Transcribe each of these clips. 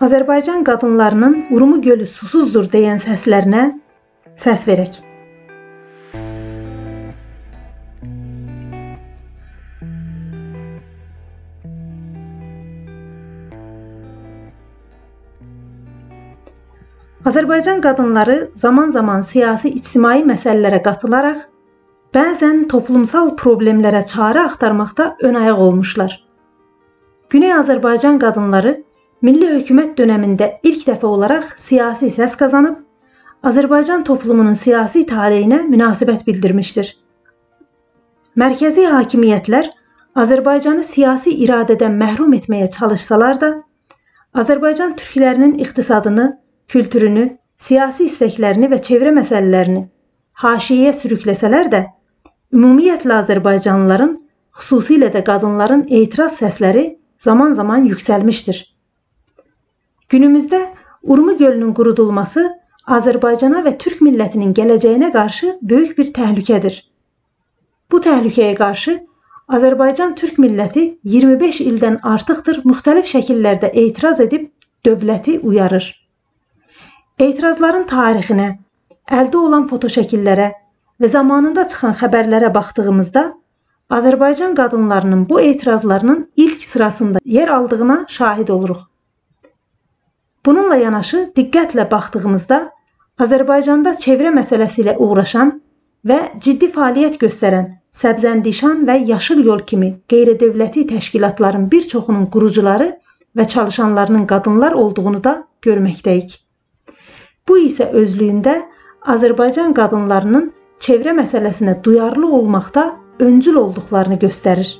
Azərbaycan qadınlarının Urmu gölü susuzdur deyən səslərinə səs verək. Azərbaycan qadınları zaman-zaman siyasi, ictimai məsələlərə qatılaraq bəzən toplumsal problemlərə çarə axtarmaqda ön ayaq olmuşlar. Güney Azərbaycan qadınları milli hökumət dövründə ilk dəfə olaraq siyasi səs qazanıb, Azərbaycan toplumunun siyasi taleyinə münasibət bildirmişdir. Mərkəzi hakimiyyətlər Azərbaycanı siyasi iradədən məhrum etməyə çalışsalar da, Azərbaycan türklərinin iqtisadını kültürünü, siyasi istəklərini və çevrə məsələlərini haşiyəyə sürükləsələr də, ümumiyyətlə Azərbaycanlıların, xüsusilə də qadınların etiraz səsləri zaman-zaman yüksəlmişdir. Günümüzdə Urmu gölünün qurudulması Azərbaycana və türk millətinin gələcəyinə qarşı böyük bir təhlükədir. Bu təhlükəyə qarşı Azərbaycan türk milləti 25 ildən artıqdır müxtəlif şəkillərdə etiraz edib dövləti uyarır. Etirazların tarixinə, əldə olan fotoşəkillərə və zamanında çıxan xəbərlərə baxdığımızda Azərbaycan qadınlarının bu etirazlarının ilk sırasında yer aldığına şahid oluruq. Bununla yanaşı diqqətlə baxdığımızda Azərbaycanda çevrə məsələsi ilə uğraşan və ciddi fəaliyyət göstərən Səbzəndişan və Yaşıl Yol kimi qeyri-dövləti təşkilatların bir çoxunun qurucuları və çalışanlarının qadınlar olduğunu da görməkdəyik. Bu isə özlüyündə Azərbaycan qadınlarının çevrə məsələsinə duyarlı olmaqda öncül olduqlarını göstərir.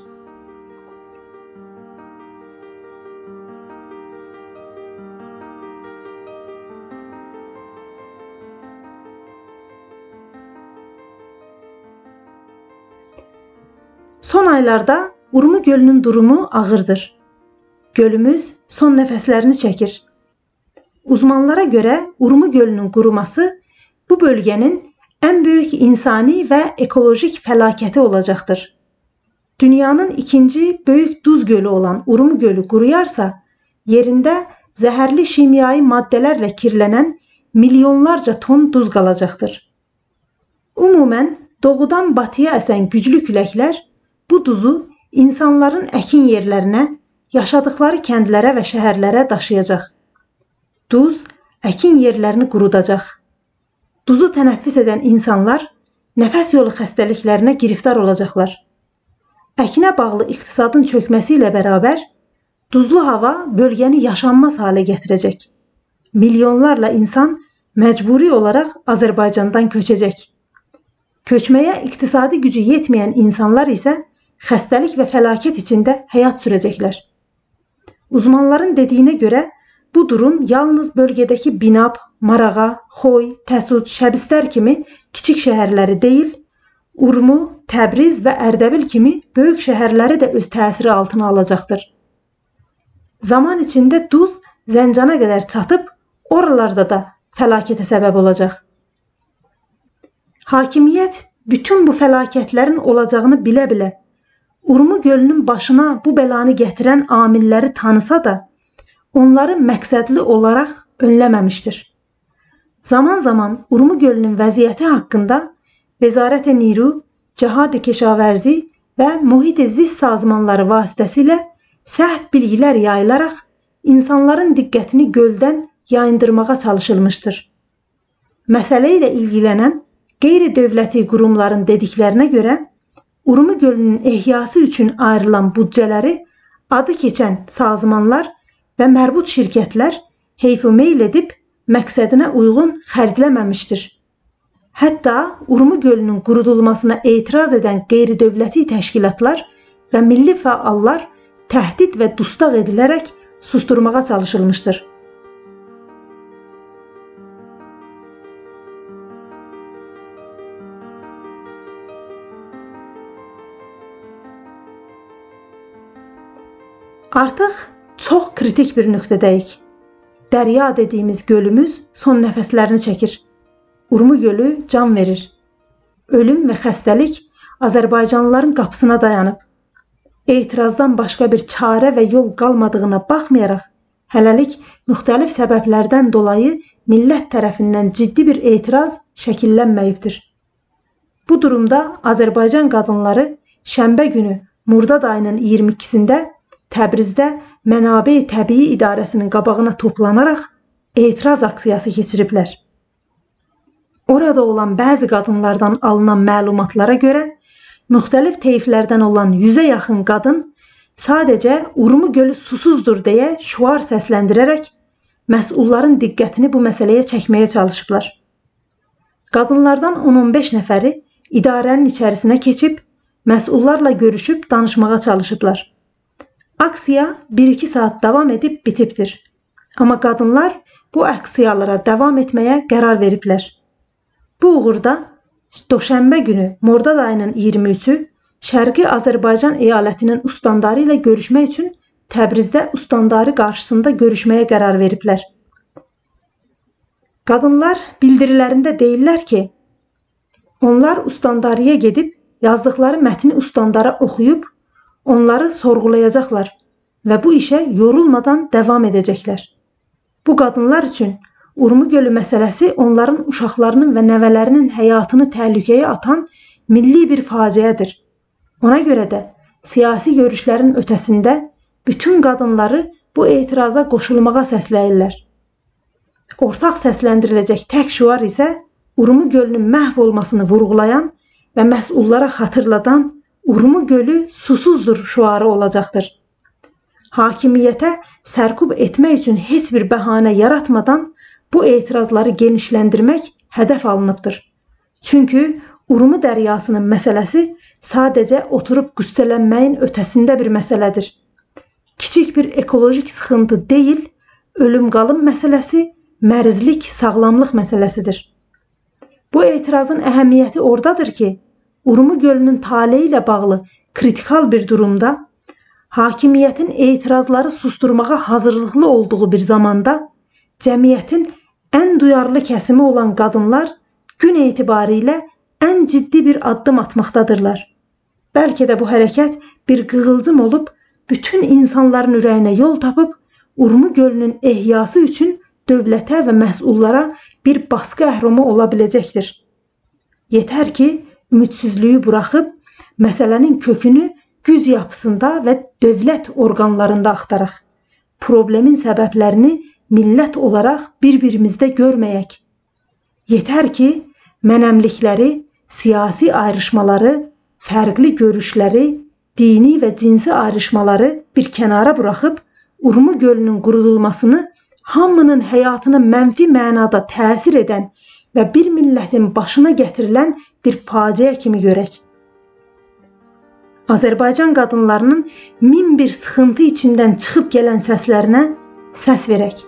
Son aylarda Urmu gölünün durumu ağırdır. Gölümüz son nəfəslərini çəkir. Uzmanlara görə Urmu gölünün quruması bu bölgənin ən böyük insani və ekolojik fəlakəti olacaqdır. Dünyanın ikinci böyük duz gölü olan Urmu gölü quruyarsa, yerində zəhərli kimyai maddələrlə kirlənən milyonlarca ton duz qalacaqdır. Ümumən doğudan batıya əsən güclü küləklər bu duzu insanların əkin yerlərinə, yaşadıkları kəndlərə və şəhərlərə daşıyacaq. Duz əkin yerlərini qurudacaq. Duzu tənəffüs edən insanlar nəfəs yolu xəstəliklərinə giriftar olacaqlar. Əkinə bağlı iqtisadın çökməsi ilə bərabər duzlu hava bölgəni yaşanmaz halə gətirəcək. Milyonlarla insan məcburi olaraq Azərbaycandan köçəcək. Köçməyə iqtisadi gücü yetməyən insanlar isə xəstəlik və fəlakət içində həyat sürəcəklər. Uzmanların dediyinə görə Bu durum yalnız bölgədəki Binab, Marağa, Xoy, Təsud, Şəbistər kimi kiçik şəhərləri deyil, Urmu, Təbriz və Ərdəbil kimi böyük şəhərləri də öz təsiri altına alacaqdır. Zaman içində duz Zəncana qədər çatıb, oralarda da fəlakətə səbəb olacaq. Hakimiyyət bütün bu fəlakətlərin olacağını bilə-bilə Urmu gölünün başına bu bəlanı gətirən amilləri tanısa da, onları məqsədli olaraq önləməmişdir. Zaman-zaman Urmu gölünün vəziyyəti haqqında Vəzarət-i Niru, Cəhad-ı Keşavərzi və Mühit-i Ziss sazmanları vasitəsilə səhv bilgilər yayılaraq insanların diqqətini göldən yayındırmağa çalışılmışdır. Məsələ ilə ilgilənən qeyri-dövləti qurumların dediklərinə görə Urmu gölünün ehyası üçün ayrılan büdcələri adı keçən sazmanlar və mərbut şirkətlər heyfu meyl edib məqsədinə uyğun xərcləməmişdir. Hətta Urmu gölünün qurudulmasına etiraz edən qeyri-dövləti təşkilatlar və milli fəallar təhdid və dustaq edilərək susturmağa çalışılmışdır. Artıq Çox kritik bir nöqtədəyik. Dərya dediyimiz gölümüz son nəfəslərini çəkir. Urmu gölü can verir. Ölüm və xəstəlik Azərbaycanlıların qapısına dayanıb. Etirazdan başqa bir çarə və yol qalmadığına baxmayaraq hələlik müxtəlif səbəblərdən dolayı millət tərəfindən ciddi bir etiraz şəkillənməyibdir. Bu durumda Azərbaycan qadınları şənbə günü Murdad ayının 22-sində Təbrizdə Mənabə Təbii İdarəsinin qabağına toplanaraq etiraz aksiyası keçiriblər. Orada olan bəzi qadınlardan alınan məlumatlara görə müxtəlif teyflərdən olan 100-ə yaxın qadın sadəcə Urmu gölü susuzdur deyə şüar səsləndirərək məsulların diqqətini bu məsələyə çəkməyə çalışıblar. Qadınlardan 10-15 nəfəri idarənin içərisinə keçib məsullarla görüşüb danışmağa çalışıblar. Aksiya 1-2 saat davam edib bitibdir. Amma qadınlar bu aksiyalara davam etməyə qərar veriblər. Bu uğurda Doşənbə günü Mordad ayının 23-ü Şərqi Azərbaycan əyalətinin ustandarı ilə görüşmək üçün Təbrizdə ustandarı qarşısında görüşməyə qərar veriblər. Qadınlar bildirilərində deyirlər ki, onlar ustandarıya gedib yazdıqları mətni ustandara oxuyub onları sorğulayacaqlar və bu işə yorulmadan davam edəcəklər. Bu qadınlar üçün Urmu gölü məsələsi onların uşaqlarının və nəvələrinin həyatını təhlükəyə atan milli bir faciədir. Ona görə də siyasi görüşlərin ötəsində bütün qadınları bu etiraza qoşulmağa səsləyirlər. Ortaq səsləndiriləcək tək şüar isə Urmu gölünün məhv olmasını vurğulayan və məsullara xatırladan Urmu gölü susuzdur şüarı olacaqdır. Hakimiyyətə sərkub etmək üçün heç bir bəhanə yaratmadan bu etirazları genişləndirmək hədəf alınıbdır. Çünki Urmu dəryasının məsələsi sadəcə oturub qüssələnməyin ötəsində bir məsələdir. Kiçik bir ekolojik sıxıntı deyil, ölüm-qalım məsələsi, mərzlik, sağlamlıq məsələsidir. Bu etirazın əhəmiyyəti ordadır ki, Urmu gölünün taleyi ilə bağlı kritikal bir durumda hakimiyyətin etirazları susturmağa hazırlıqlı olduğu bir zamanda cəmiyyətin ən duyarlı kəsimi olan qadınlar gün etibarilə ən ciddi bir addım atmaqdadırlar. Bəlkə də bu hərəkət bir qığılcım olub bütün insanların ürəyinə yol tapıb Urmu gölünün ehyası üçün dövlətə və məsullara bir baskı əhrumu ola biləcəkdir. Yetər ki, ümidsizliyi buraxıb məsələnin kökünü güc yapısında və dövlət orqanlarında axtaraq. Problemin səbəblərini millət olaraq bir-birimizdə görməyək. Yetər ki, mənəmlikləri, siyasi ayrışmaları, fərqli görüşləri, dini və cinsi ayrışmaları bir kənara buraxıb Urmu gölünün qurudulmasını hamının həyatına mənfi mənada təsir edən və bir millətin başına gətirilən bir faciə kimi görək. Azərbaycan qadınlarının min bir sıxıntı içindən çıxıb gələn səslərinə səs verək.